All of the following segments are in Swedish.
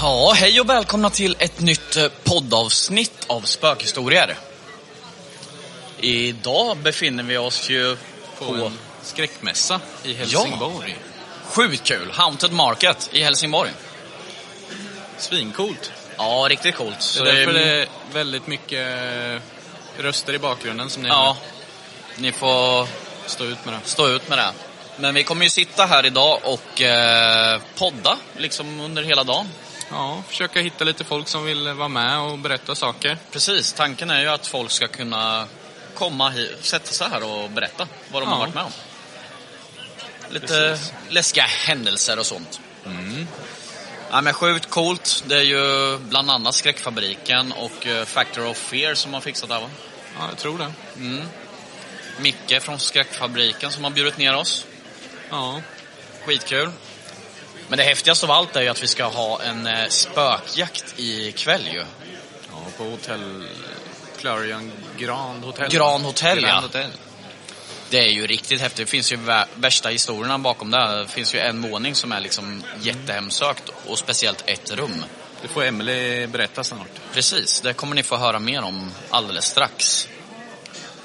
Ja, hej och välkomna till ett nytt eh, poddavsnitt av spökhistorier. Idag befinner vi oss ju på på en skräckmässa i Helsingborg. sjukt kul, Haunted Market i Helsingborg. Svincoolt. Ja, riktigt coolt. Det Så är därför det- det är väldigt mycket röster i bakgrunden som ni Ja, ni får stå ut med det. stå ut med det. Men vi kommer ju sitta här idag och eh, podda liksom under hela dagen. Ja, försöka hitta lite folk som vill vara med och berätta saker. Precis, tanken är ju att folk ska kunna komma hit, sätta sig här och berätta vad de Ja. har varit med om. Lite Precis. läskiga händelser och sånt. Ja, men sjukt coolt. Det är ju bland annat Skräckfabriken och eh, Factor of Fear som har fixat det här va? Ja, jag tror det. Micke från Skräckfabriken som har bjudit ner oss. Ja, Skitkul. Men det häftigaste av allt är ju att vi ska ha en eh, spökjakt ikväll ju. ja på hotell Clarion Grand Hotel. Grand Hotel, Grand ja. Hotel. Det är ju riktigt häftigt. Det finns ju vä- värsta historierna bakom det. Det finns ju en våning som är liksom jättehemsökt och speciellt ett rum. Det får Emily berätta snart. Precis, det kommer ni få höra mer om alldeles strax.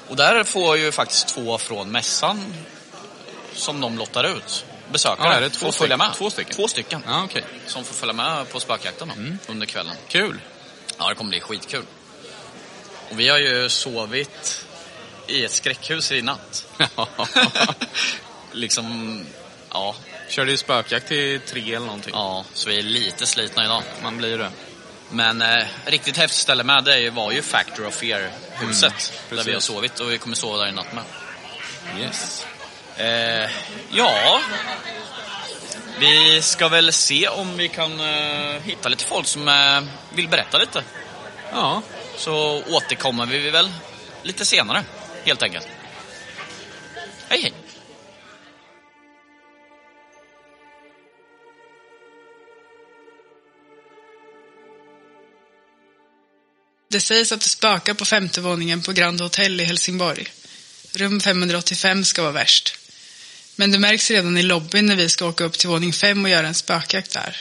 Och där får ju faktiskt två från mässan som de lottar ut besökare. Ja, är det två får följa med. Två stycken? Två stycken. Ja, okej. Som får följa med på spökjakten då, Mm. under kvällen. Kul. Ja, det kommer bli skitkul. Och vi har ju sovit i ett skräckhus i natt. liksom, ja, Körde ju spökjakt till tre eller någonting. ja, så vi är lite slitna idag. Man blir det. Men eh, riktigt häftigt ställe med det var ju Factor of Fear-huset. där precis. vi har sovit och vi kommer sova där i natt med. Yes. Eh, ja, vi ska väl se om vi kan eh, hitta lite folk som eh, vill berätta lite. Ja, Så återkommer vi väl lite senare, helt enkelt. Hej, hej! Det sägs att det spökar på femte våningen på Grand Hotel i Helsingborg. Rum 585 ska vara värst. Men det märks redan i lobbyn när vi ska åka upp till våning fem och göra en spökjakt där.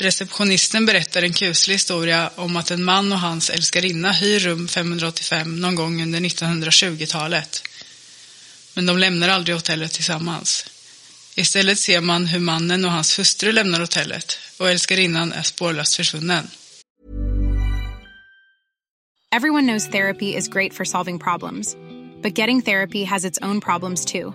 Receptionisten berättar en kuslig historia om att en man och hans älskarinna hyr rum 585 någon gång under 1920-talet. Men de lämnar aldrig hotellet tillsammans. Istället ser man hur mannen och hans hustru lämnar hotellet och älskarinnan är spårlöst försvunnen. Everyone knows therapy is great for solving problems, but getting therapy has its own problems too,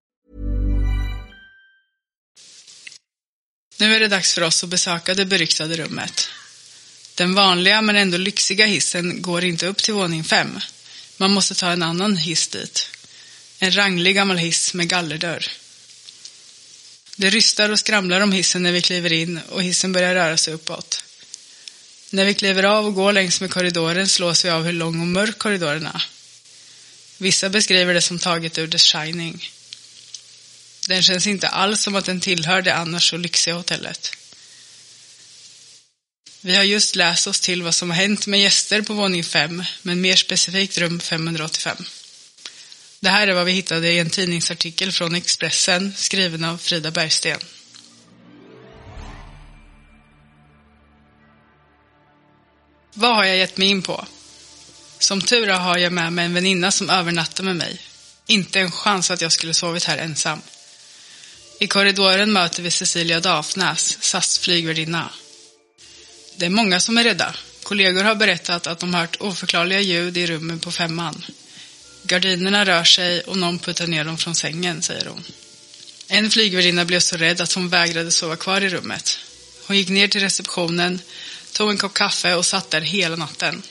Nu är det dags för oss att besöka det beryktade rummet. Den vanliga men ändå lyxiga hissen går inte upp till våning fem. Man måste ta en annan hiss dit. En ranglig gammal hiss med gallerdörr. Det rystar och skramlar om hissen när vi kliver in och hissen börjar röra sig uppåt. När vi kliver av och går längs med korridoren slås vi av hur lång och mörk korridoren är. Vissa beskriver det som taget ur The Shining. Den känns inte alls som att den tillhör det annars så lyxiga hotellet. Vi har just läst oss till vad som har hänt med gäster på våning 5, men mer specifikt rum 585. Det här är vad vi hittade i en tidningsartikel från Expressen skriven av Frida Bergsten. Vad har jag gett mig in på? Som tur är har jag med mig en väninna som övernattar med mig. Inte en chans att jag skulle sovit här ensam. I korridoren möter vi Cecilia Dafnäs, SAS flygvärdinna. Det är många som är rädda. Kollegor har berättat att de hört oförklarliga ljud i rummen på femman. Gardinerna rör sig och någon puttar ner dem från sängen, säger hon. En flygvärdinna blev så rädd att hon vägrade sova kvar i rummet. Hon gick ner till receptionen, tog en kopp kaffe och satt där hela natten.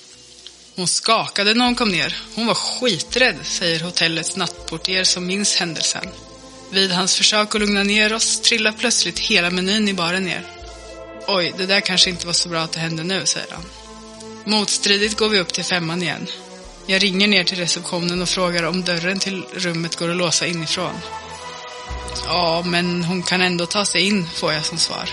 Hon skakade när hon kom ner. Hon var skiträdd, säger hotellets nattportier som minns händelsen. Vid hans försök att lugna ner oss trillar plötsligt hela menyn i baren ner. Oj, det där kanske inte var så bra att det hände nu, säger han. Motstridigt går vi upp till femman igen. Jag ringer ner till receptionen och frågar om dörren till rummet går att låsa inifrån. Ja, men hon kan ändå ta sig in, får jag som svar.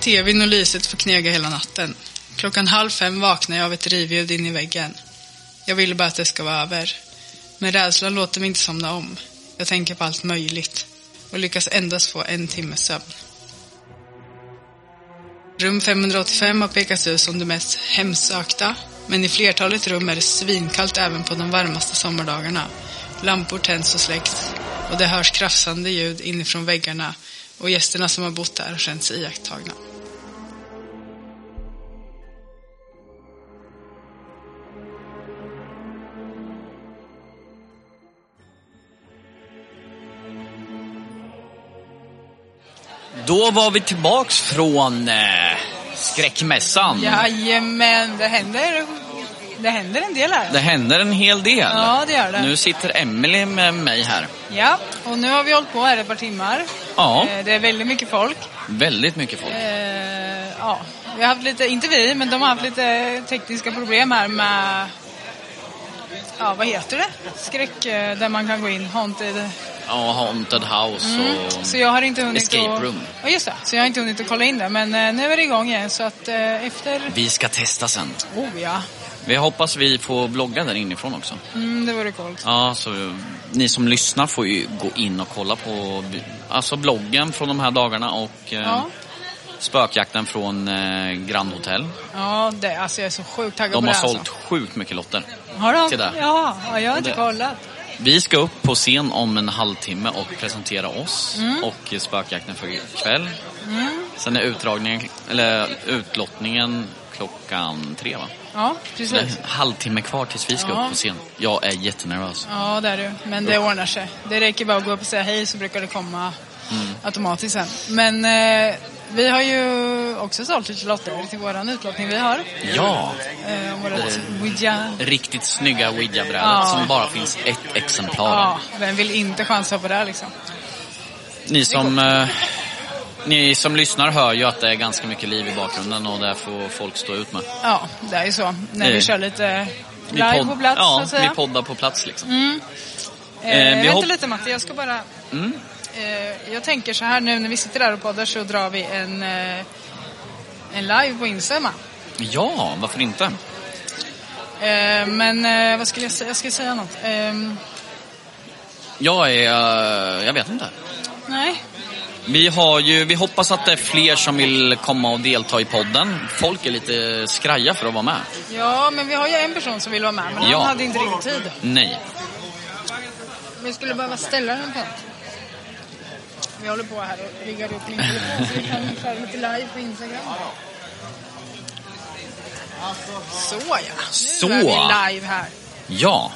TVn och lyset får knega hela natten. Klockan halv fem vaknar jag av ett rivljud in i väggen. Jag vill bara att det ska vara över. Men rädslan låter mig inte somna om. Jag tänker på allt möjligt och lyckas endast få en timmes sömn. Rum 585 har pekats ut som det mest hemsökta, men i flertalet rum är det svinkallt även på de varmaste sommardagarna. Lampor tänds och släcks och det hörs krafsande ljud inifrån väggarna och gästerna som har bott där har känt sig iakttagna. Då var vi tillbaks från eh, skräckmässan. Jajamän, det händer, det händer en del här. Det händer en hel del. Ja, det gör det. Nu sitter Emily med mig här. Ja, och nu har vi hållit på här ett par timmar. Ja. Eh, Det är väldigt mycket folk. Väldigt mycket folk. Eh, ja, vi har haft lite, inte vi, men de har haft lite tekniska problem här med, ja vad heter det? Skräck, eh, där man kan gå in, haunted. Ja, Haunted House och... Så jag har inte hunnit Escape att, room. Ja, just det. Så jag har inte hunnit att kolla in det, men eh, nu är det igång igen så att eh, efter, Vi ska testa sen. oh ja, Vi hoppas vi får vlogga där inifrån också. mm, det vore coolt. Ja, så ni som lyssnar får ju gå in och kolla på alltså bloggen från de här dagarna och Ja. Spökjakten från eh, Grand Hotel. Ja, det, alltså jag är så sjukt taggad De på har det sålt alltså. sjukt mycket lotter. Har de? till det. Ja, ja, jag har inte Det- kollat. Vi ska upp på scen om en halvtimme och presentera oss Mm. och spökjakten för ikväll. Sen är utdragningen, eller utlottningen klockan tre va? Ja, Det är precis. en halvtimme kvar tills vi ska Ja. upp på scen. Jag är jättenervös. Ja, det är du. Men det ordnar sig. Det räcker bara att gå upp och säga hej så brukar det komma Mm. automatiskt sen. Men eh, vi har ju också sålt lite lotter till våran utlottning vi har. Ja, Eh, vårat Ouija. riktigt snygga ouija-brädet Ja. som bara finns ett exemplar. Ja, vem vill inte chansa på det här liksom? Ni som, eh, ni som lyssnar hör ju att det är ganska mycket liv i bakgrunden och det får folk stå ut med. Ja, det är ju så. När Eh, vi kör lite Vi live på plats ja, så att säga. vi poddar på plats liksom. Eh, Eh, vi vänta lite Matti, jag ska bara... Mm. Eh, jag tänker så här nu när vi sitter där och poddar så drar vi en, eh, en live på Instagram. Ja, varför inte? Eh, men eh, vad skulle jag säga? Jag skulle säga något. Ehm, Jag är, eh, jag vet inte. nej. Vi, har ju, vi hoppas att det är fler som vill komma och delta i podden. Folk är lite skraja för att vara med. Ja, men vi har ju en person som vill vara med, men Ja. han hade inte riktigt tid. Nej. Vi skulle behöva ställa den på. Vi håller på här och riggar upp min telefon så vi kan köra lite live på Instagram. Så ja, Så. nu är vi live här. Ja.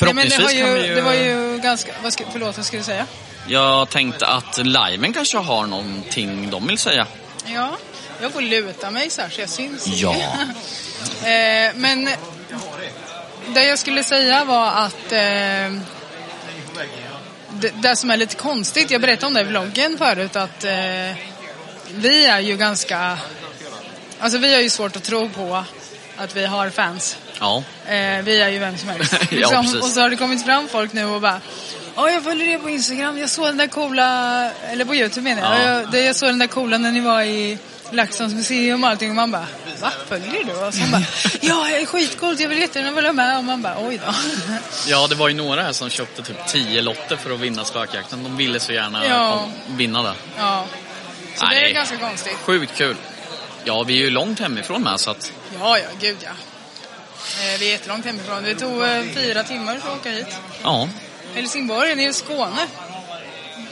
Nej, men det Förhoppningsvis var ju, kan vi ju... Det var ju ganska... Vad ska, förlåt, vad skulle du säga? Jag tänkte att liven kanske har någonting de vill säga. Ja, jag får luta mig så här så jag syns. Ja. eh, men det jag skulle säga var att eh, det, det som är lite konstigt, jag berättade om det i vloggen förut, att eh, vi är ju ganska... Alltså vi har ju svårt att tro på att vi har fans. Ja. Eh, vi är ju vem som helst. Ja, liksom, precis. och så har det kommit fram folk nu och bara Ja, jag följer er på Instagram. Jag såg den där coola, eller på Youtube menar jag. Ja. Jag, det, jag såg den där coola när ni var i LaxTons museum och allting. Och man bara, va? Följer du? Och så man bara, ja, det är skitcoolt. Jag vill jättegärna följa med. Och man bara, oj då. Ja, det var ju några här som köpte typ 10 lotter för att vinna spökjakten. De ville så gärna Ja. vinna det. Ja. Så det Nej. är ganska konstigt. Sjukt kul. Ja, vi är ju långt hemifrån med så att... Ja, ja, gud ja. Eh, vi är jättelångt hemifrån. Det tog eh, fyra timmar för att åka hit. Ja, Helsingborg, ni är i Skåne.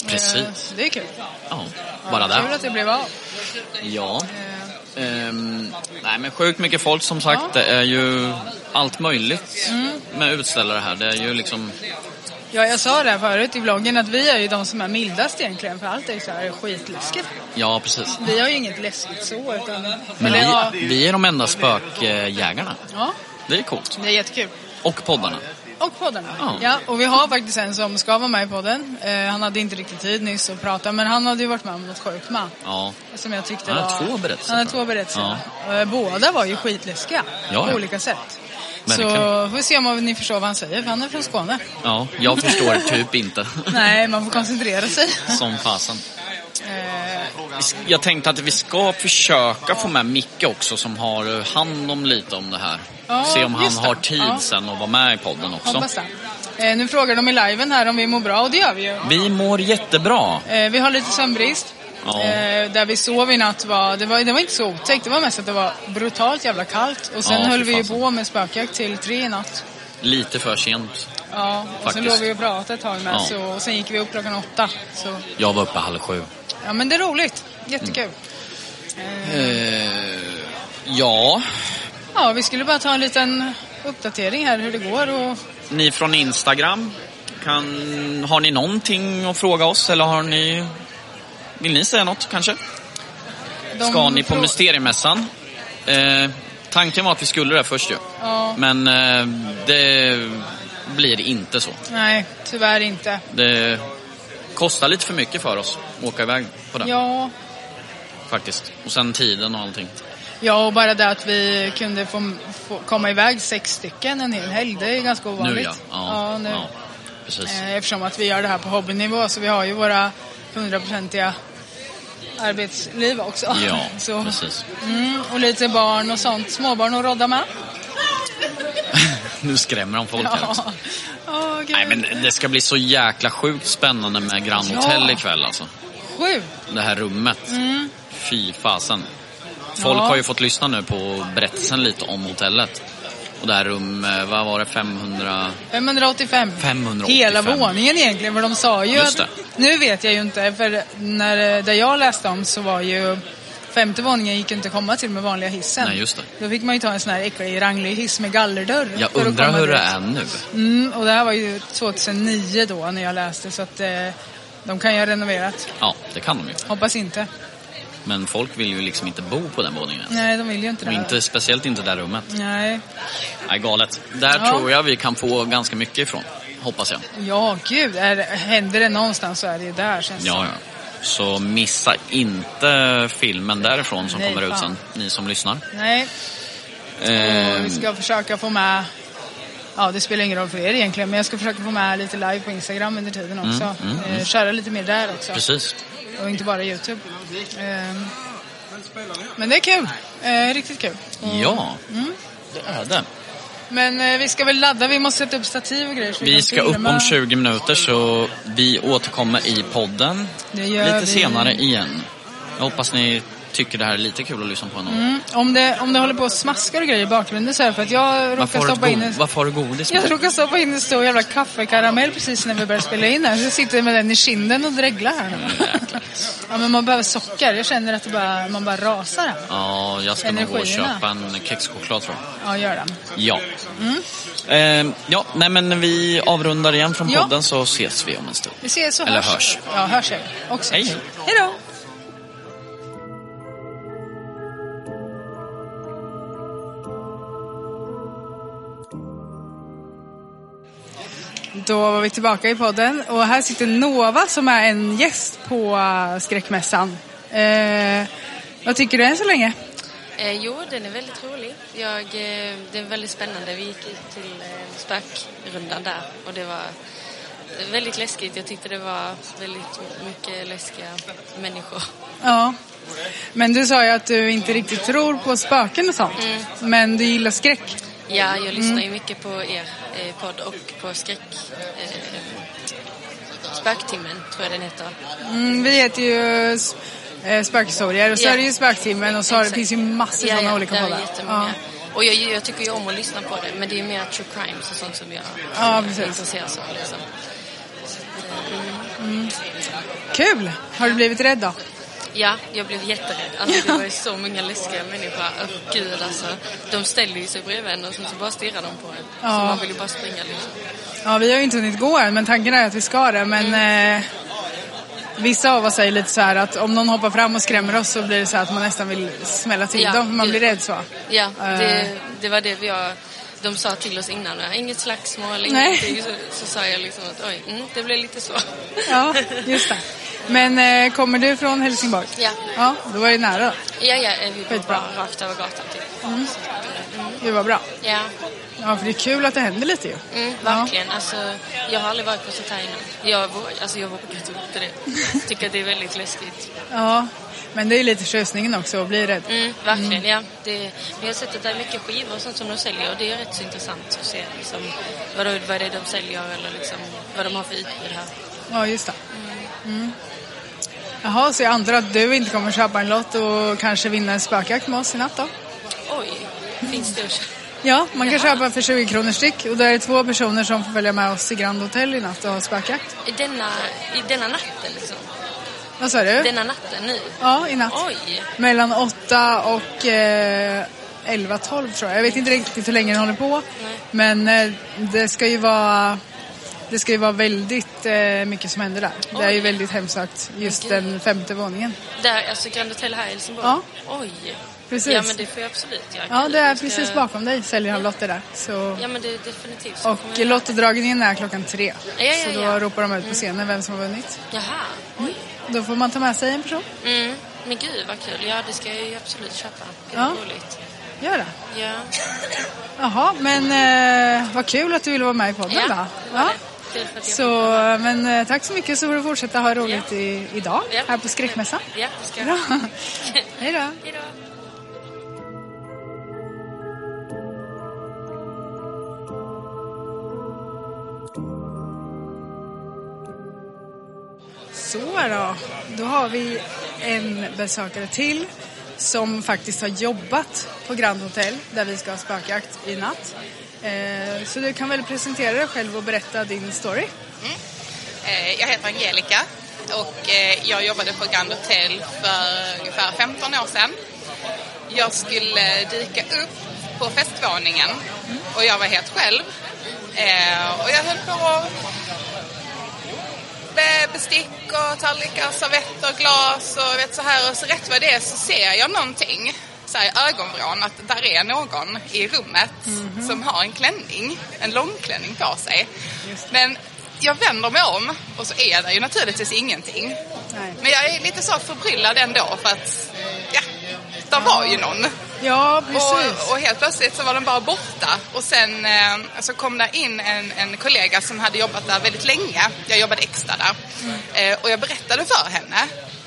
Precis. Det är kul. Ja, bara Kul där. att det blev av. Ja. Eh, Ehm, nej men sjukt mycket folk som sagt. Ja. Det är ju allt möjligt Mm. med utställare här. Det är ju liksom, Ja, jag sa det här förut i vloggen att vi är ju de som är mildast egentligen för allt är ju så här skitläskigt. ja precis. Vi har ju inget läskigt så utan... Men eller, ja, vi, vi är de enda spökjägarna. ja, Det är coolt. det är jättekul. Och poddarna. Och poddarna. Ja. Ja. och vi har faktiskt en som ska vara med i podden. Eh, han hade inte riktigt tid nyss att prata, men han hade ju varit med om något sjukt med. Ja. Som jag tyckte Han har var... två berättelser, Han har två berättelser. Eh, Båda var ju skitläskiga. Ja, På ja. olika sätt. Verkligen. Så får vi se om ni förstår vad han säger, för han är från Skåne. Ja, jag förstår typ inte. Nej, man får koncentrera sig. Som fasen. Eh, Jag tänkte att vi ska försöka få med Micke också som har hand om lite om det här. Ja, Se om han har tid Ja. sen att vara med i podden också. Eh, nu frågar de i liven här om vi mår bra och det gör vi ju. Vi mår jättebra. Eh, vi har lite sömnbrist. Ja. Eh, där vi sov i natt var det, var, det var inte så otäckt. Det var mest att det var brutalt jävla kallt. Och sen Ja, höll vi ju på med spökjakt till tre i natt. Lite för sent. Ja, och sen Faktiskt. låg vi och pratade ett tag med. Ja. Så, och sen gick vi upp klockan åtta. Så, Jag var uppe halv sju. ja men det är roligt. Jättekul. Eh, ja, Ja, vi skulle bara ta en liten uppdatering här hur det går. Och, ni från Instagram, kan, har ni någonting att fråga oss eller har ni... Vill ni säga något kanske? de Ska ni på frå- Mysteriemässan? Eh, tanken var att vi skulle det först ju. Ja, Men eh, det blir inte så. nej, tyvärr inte. Det kostar lite för mycket för oss att åka iväg på det. Ja, Faktiskt. Och sen tiden och allting. Ja, och bara det att vi kunde få, få komma iväg sex stycken en hel helg, det är ganska ovanligt. Nu ja. Ja, ja nu. ja. Precis. Eh, Eftersom att vi gör det här på hobbynivå så vi har ju våra hundraprocentiga arbetsliv också. Ja, så, precis. mm, och lite barn och sånt. Småbarn och rodda med. Nu skrämmer de folk här också. Ja. Gud. Nej men det ska bli så jäkla sjukt spännande med Grand Ja. Hotel ikväll alltså. Sjukt. Det här rummet. Fy fasen. Folk. Ja. har ju fått lyssna nu på berättelsen lite om hotellet. Och det här rum, eh, vad var det, 500... 585. 585. Hela våningen egentligen, för de sa ju Just att... det. Nu vet jag ju inte, för när, där jag läste om så var ju femte våningen gick inte att komma till med vanliga hissen. Nej, just det. Då fick man ju ta en sån här äcklig ranglig hiss med gallerdörr. Jag undrar hur det är nu. Mm, och det här var ju 2009 då när jag läste så att eh, de kan ju ha renoverat. Ja, det kan de ju. Hoppas inte. Men folk vill ju liksom inte bo på den våningen. Nej, de vill ju inte Och det. inte, speciellt inte det där rummet. Nej. Nej, galet. Där Ja. tror jag vi kan få ganska mycket ifrån. Hoppas jag. Ja, gud. Är, händer det någonstans så är det ju där känns det Ja, ja. Så missa inte filmen därifrån som Nej, kommer ut fan. sen, ni som lyssnar. Nej, Eh, och vi ska försöka få med Ja, det spelar ingen roll för er egentligen, men jag ska försöka få med lite live på Instagram under tiden också. mm, Eh, köra lite mer där också. precis. Och inte bara Youtube. Eh, men det är kul. Eh, riktigt kul. Ja, Mm. det är det. Men eh, vi ska väl ladda, vi måste sätta upp stativ och grejer. Vi kan ska upp filma. om 20 minuter så vi återkommer i podden lite vi. senare igen. Jag hoppas ni tycker det här är lite kul att lyssna på ändå. Mm. Om, det, om det håller på och smaskar och grejer i bakgrunden så är det för att jag råkar stoppa in en... varför har du godis med? Jag råkade stoppa in en stor jävla kaffekaramell precis när vi började spela in här. Så jag sitter med den i kinden och dreglar här nu. Ja, men man behöver socker. Jag känner att det bara, man bara rasar här. Ja, jag ska nog gå och köpa en kexchoklad tror jag. Ja, gör den. Ja. Eh, ja, nej men vi avrundar igen från Ja. podden så ses vi om en stund. Vi ses och Eller hörs. hörs. Ja, hörs jag också. Hej. Hej då. Då var vi tillbaka i podden och här sitter Nova som är en gäst på eh, Skräckmässan. Eh, vad tycker du än så länge? Eh, jo, den är väldigt rolig. Jag, eh, det är väldigt spännande. Vi gick ut till eh, spökrundan där och det var väldigt läskigt. Jag tyckte det var väldigt mycket läskiga människor. Ja. Men du sa ju att du inte riktigt tror på spöken och sånt. Men du gillar skräck. Ja, jag lyssnar ju mycket på er eh, podd och på skräck... Eh, Spöktimmen, tror jag den heter. Mm, vi heter ju eh, Spökhistorier och så Ja. är det ju Spöktimmen och så har, det Exakt. finns ju massor sådana olika där är poddar. jättemånga. Och jag, jag tycker ju om att lyssna på det, men det är ju mer true crimes och sånt som jag Ja, intresseras av. Liksom. Kul! Har du blivit rädd då? Ja, jag blev jätterädd. Alltså det var ju så många läskiga människor. Oh, gud alltså. De ställer ju sig bredvid en och sen så bara stirrar de på en. Ja. Så man vill ju bara springa liksom. Ja, vi har ju inte hunnit gå än, men tanken är att vi ska det. Men Mm. eh, vissa av oss säger lite så här att om någon hoppar fram och skrämmer oss så blir det så att man nästan vill smälla till Ja, dem, man blir rädd så. Ja, Eh. det, det var det vi har, de sa till oss innan. Inget slagsmål, ingenting. Så, så sa jag liksom att oj, mm, det blev lite så. Ja, just det. Men eh, kommer du från Helsingborg? Ja. Ja, då var det nära. Ja, ja, vi bor Skitbra. bara rakt över gatan typ. Mm. Det var bra. Ja, Ja, för det är kul att det händer lite ju. mm, verkligen. Alltså, jag har aldrig varit på sånt här innan. Jag, alltså, jag vågar inte upp till det. Tycker att det är väldigt läskigt. Ja, men det är lite tjusningen också att bli rädd. Mm, verkligen, ja. Det, men jag har sett att det är mycket skivor och sånt som de säljer och det är rätt så intressant att se liksom, vad, det, vad det är de säljer eller liksom, vad de har för utbud här. Ja, just det. Mm. Jaha, så jag antar att du inte kommer köpa en lott och kanske vinna en spökjakt med oss i natt då? Oj, finns det att köpa? Ja, man kan Jaha. köpa för 20 kronor styck och då är det två personer som får följa med oss till Grand Hotel i natt och ha spökjakt. I denna, I denna natten liksom? Vad sa du? Denna natten nu? Ja, i natt. Oj! Mellan 8 och eh, 11-12 tror jag. Jag vet inte riktigt hur länge den håller på. Men eh, det ska ju vara det ska ju vara väldigt eh, mycket som händer där. Det är ju Oj. väldigt hemsökt, just Gud. den femte våningen. Där, alltså Grand Hotel här i Helsingborg? Ja. Oj! Precis. Ja men det får jag absolut göra. Ja, det är ska- precis bakom dig säljer han lotter där. Så... Ja men det är definitivt. så Och lottodragningen är klockan tre. Ja, ja, Så då ja. ropar de ut på scenen vem som har vunnit. Jaha, oj. Då får man ta med sig en person. Mm. Men gud vad kul. Ja det ska jag ju absolut köpa. Gud Ja. roligt. Gör det. Ja. Jaha, men eh, vad kul att du ville vara med i podden Ja, då. det var det. Kul för att jag Så, men eh, tack så mycket så får du fortsätta ha roligt i, idag Ja. här på Skräckmässan. Ja, det ska jag. Hej då. Hej då. Så då, då har vi en besökare till som faktiskt har jobbat på Grand Hotel där vi ska ha spökjakt i natt. Eh, så du kan väl presentera dig själv och berätta din story. Mm. Eh, jag heter Angelica och eh, jag jobbade på Grand Hotel för ungefär 15 år sedan. Jag skulle dyka upp på festvåningen och jag var helt själv. Och jag höll på med bestick och tallrikar, servetter, glas och vet så här. Och så rätt vad det är så ser jag någonting så här, ögonvrån att där är någon i rummet som har en klänning, en långklänning på sig. Men jag vänder mig om och så är det ju naturligtvis ingenting. Nej. Men jag är lite så förbryllad ändå för att, ja, där var ju någon. Ja, precis. Och, och helt plötsligt så var den bara borta. Och sen eh, så kom det in en, en kollega som hade jobbat där väldigt länge. Jag jobbade extra där. Eh, och jag berättade för henne.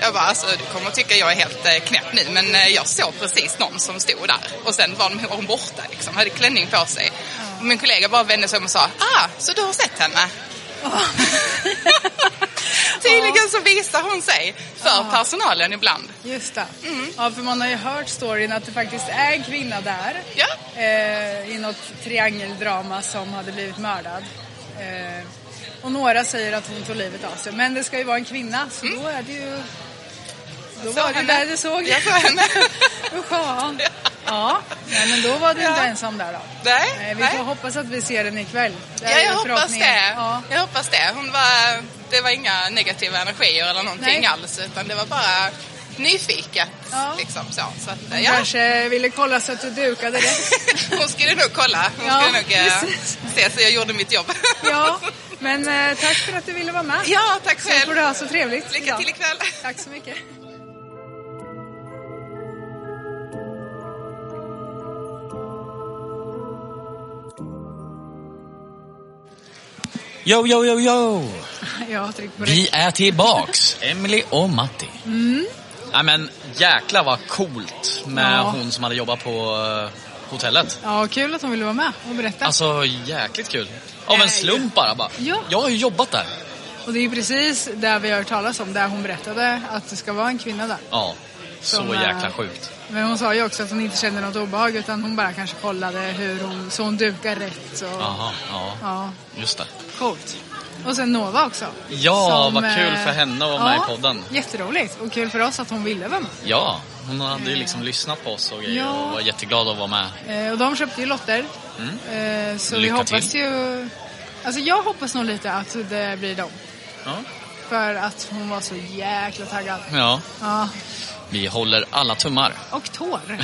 Jag bara, alltså du kommer att tycka jag är helt eh, knäpp nu men eh, jag såg precis någon som stod där. Och sen var de- var hon borta liksom, hade klänning på sig. Och min kollega bara vände sig om och sa, ah, så du har sett henne? Tydligen så visar hon sig för personalen ibland. Just det. Mm. Ja, för man har ju hört storyn att det faktiskt är en kvinna där. Ja. Eh, I något triangeldrama som hade blivit mördad. Eh, och några säger att hon tog livet av sig. Men det ska ju vara en kvinna, så då är det ju... Då var det där du såg. Jag såg henne. Usch fan. Ja, nej, men då var du inte Ja. ensam där då. Nej, Nej, vi nej. får hoppas att vi ser den ikväll. Ja, jag hoppas det. Ja. Jag hoppas det. Hon var, det var inga negativa energier eller någonting Nej. alls utan det var bara nyfiket. Ja. Liksom så. så att, Hon ja. kanske ville kolla så att du dukade rätt. Hon skulle nog kolla. Hon Ja, skulle nog eh, precis. se så jag gjorde mitt jobb. Ja, men eh, tack för att du ville vara med. ja tack Så får själv. du ha så trevligt. Lycka idag. till ikväll. Tack så mycket. Yo, yo, yo, yo! Jag har tryckt på rätt. Vi är tillbaks! Emily och Matti. Mm. Nej men jäkla vad coolt med Ja. hon som hade jobbat på eh, hotellet. Ja, kul att hon ville vara med och berätta. Alltså jäkligt kul. Av en slump bara. bara. Ja. Jag har ju jobbat där. Och det är ju precis där vi har hört talas om, där hon berättade att det ska vara en kvinna där. Ja. Så Som, eh, jäkla sjukt. Men hon sa ju också att hon inte kände något obehag utan hon bara kanske kollade hur hon, så hon dukar rätt. Och, Jaha, ja. Ja, Just det. Coolt. Och sen Nova också. Ja, vad kul eh, för henne att vara med i podden. Jätteroligt och kul för oss att hon ville vara med. Ja, hon hade ju liksom lyssnat på oss och grejer Ja. och var jätteglad att vara med. Eh, och de köpte ju lotter. Eh, så vi Lycka hoppas till. ju... Alltså jag hoppas nog lite att det blir dem. Ja. För att hon var så jäkla taggad. ja, Ja, vi håller alla tummar. och tår.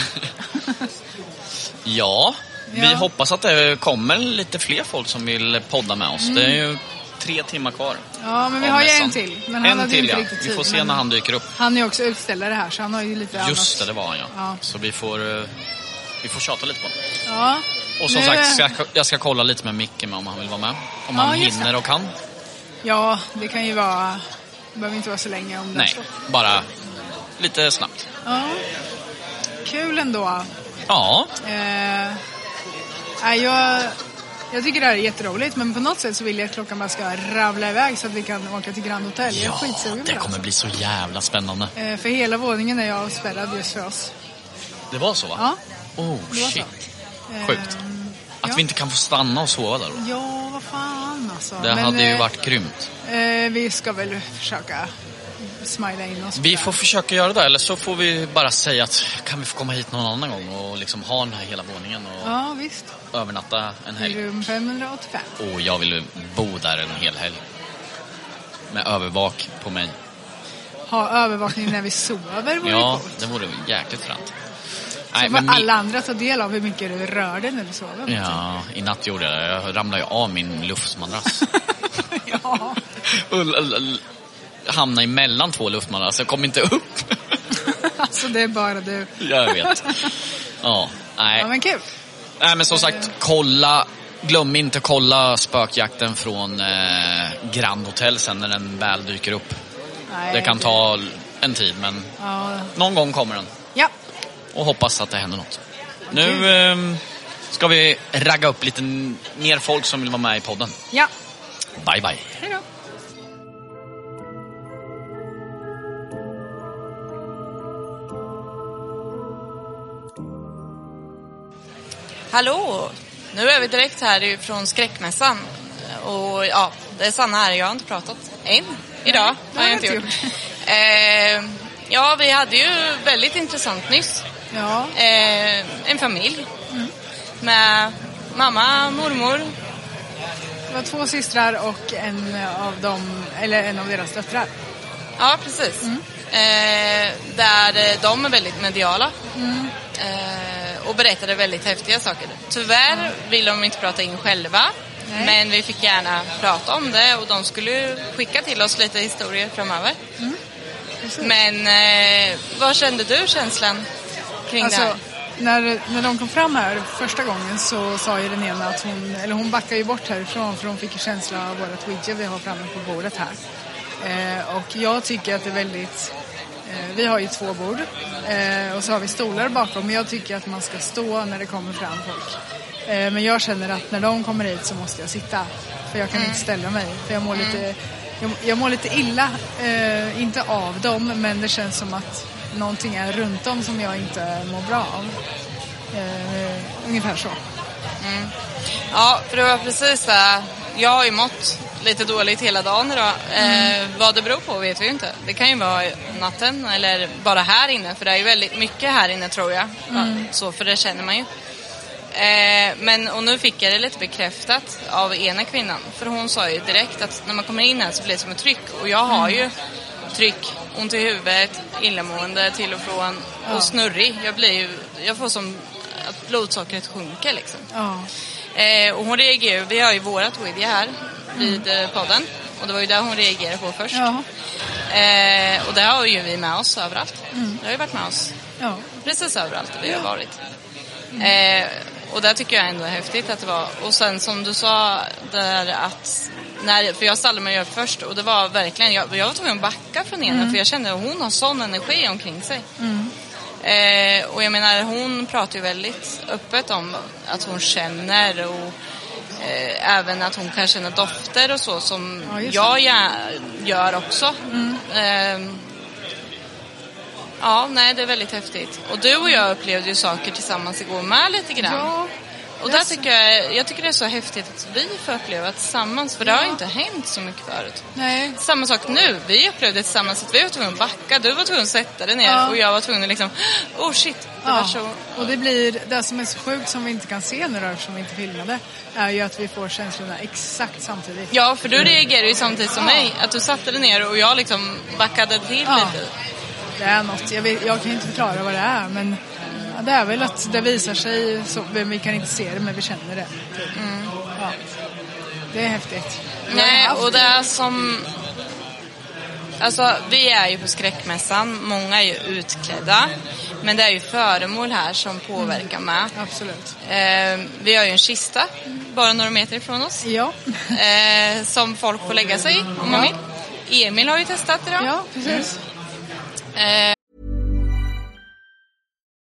Ja, vi Ja. hoppas att det kommer lite fler folk som vill podda med oss. Det är ju tre timmar kvar. Ja, men vi har ju en till. Men han en till ja. Vi får se när han dyker upp. Han är ju också utställare här så han har ju lite Just det, annat. det var han ja. Ja. Så vi får, eh, vi får tjata lite på honom. Ja. Och som Nu- sagt, ska, jag- jag ska kolla lite med Micke med om han vill vara med. Om Ja, han hinner det. och kan. Ja, det kan ju vara... Det behöver inte vara så länge om det Nej, så. bara lite snabbt. Ja. Kul ändå. Ja, Eh, nej, jag, jag tycker det här är jätteroligt men på något sätt så vill jag att klockan bara ska ravla iväg så att vi kan åka till Grand Hotel. Jag är ja skitsugen det kommer bli så jävla spännande. Eh, för hela våningen är jag avspärrad just för oss. Det var så va? Ja, Oh det var så. shit. Eh, Sjukt. Att ja. vi inte kan få stanna och sova där då. Ja, vad fan alltså. Det hade ju eh, varit grymt. Eh, vi ska väl försöka smila in oss. Vi får försöka göra det, eller så får vi bara säga att kan vi få komma hit någon annan gång och liksom ha den här hela våningen och Ja, visst. övernatta en helg. Rum 585. Och jag vill bo där en hel helg. Med övervak på mig. Ha övervakning när vi sover vore Ja, coolt. det vore jäkligt fränt. Så får alla andra ta del av hur mycket du rör dig när du sover. Ja, i natt gjorde jag det. Jag ramlade ju av min luftmadrass. ja. Hamnade emellan två luftmadrasser, jag kom inte upp. alltså det är bara du. jag vet. Ja, nej. Ja men kul. Nej men som sagt, kolla. Glöm inte kolla spökjakten från eh, Grand Hotel sen när den väl dyker upp. Nej, Det kan ta en tid men Ja. någon gång kommer den. ja. Och hoppas att det händer något. Nu eh, ska vi ragga upp lite mer folk som vill vara med i podden. Ja. Bye bye. Hej då. Hallå! Nu är vi direkt här från skräckmässan. Och ja, det är Sanna här. Jag har inte pratat än idag. det har jag inte gjort. eh, ja, vi hade ju väldigt intressant nyss. Ja. Eh, en familj med mamma, mormor. Det var två systrar och en av dem, eller en av deras döttrar. Ja, precis. Eh, där de är väldigt mediala. Eh, och berättade väldigt häftiga saker. Tyvärr vill de inte prata in själva. Nej. Men vi fick gärna prata om det och de skulle skicka till oss lite historier framöver. Precis. Men eh, vad kände du känslan kring det Alltså, här? när, när de kom fram här första gången så sa ju den ena att hon, eller hon backade ju bort härifrån för hon fick en känsla av vårat widget vi har framme på bordet här. Eh, och jag tycker att det är väldigt, vi har ju två bord eh, och så har vi stolar bakom men jag tycker att man ska stå när det kommer fram folk. Eh, men jag känner att när de kommer hit så måste jag sitta för jag kan inte ställa mig för jag mår lite jag, jag mår lite illa, eh, inte av dem, men det känns som att någonting är runt dem som jag inte mår bra av. Eh, ungefär så. Ja, för det var precis det. Jag har ju mått lite dåligt hela dagen idag. Eh, vad det beror på vet vi ju inte. Det kan ju vara natten eller bara här inne. För det är ju väldigt mycket här inne tror jag. Ja, så, för det känner man ju. Eh, men, och nu fick jag det lite bekräftat av ena kvinnan. För hon sa ju direkt att när man kommer in här så blir det som ett tryck. Och jag har ju tryck, ont i huvudet, illamående till och från och snurrig. Jag blir ju, jag får som blodsockret sjunker liksom. Ja. Eh, och hon reagerar vi har ju vårat Widja här vid eh, podden. Och det var ju där hon reagerade på först. Ja. Eh, och det har ju vi med oss överallt. Det har ju varit med oss Ja. precis överallt där vi har varit. Eh, och där tycker jag ändå är häftigt att det var. Och sen som du sa där att när, för jag ställde mig upp först och det var verkligen, jag, jag var tvungen att backa från henne för jag kände att hon har sån energi omkring sig. Eh, och jag menar hon pratar ju väldigt öppet om att hon känner och eh, även att hon kan känna dofter och så som Ja, jag gör också. Eh, ja, nej det är väldigt häftigt. Och du och jag upplevde ju saker tillsammans igår med lite grann. Ja, Och där tycker jag, jag tycker det är så häftigt att vi får uppleva tillsammans, för det har ju inte hänt så mycket förut. Nej. Samma sak nu, vi upplevde tillsammans att vi var tvungna att backa, du var tvungen att sätta dig ner Ja. och jag var tvungen att liksom, oh shit, det var Ja, så... och det blir, det som är så sjukt som vi inte kan se nu då, eftersom vi inte filmade, är ju att vi får känslorna exakt samtidigt. Ja, för du reagerade ju samtidigt som mig, att du satte dig ner och jag liksom backade till Ja. lite. Det är något, jag, vet, jag kan inte förklara vad det är, men ja, det är väl att det visar sig, så, vi kan inte se det, men vi känner det. Typ. Ja. Det är häftigt. Nej, och det är som... Alltså, vi är ju på skräckmässan, många är ju utklädda. Men det är ju föremål här som påverkar med. Absolut. Eh, vi har ju en kista, bara några meter ifrån oss. Ja. Eh, som folk får lägga sig i, om man vill. Emil har ju testat idag. Ja, precis. Eh,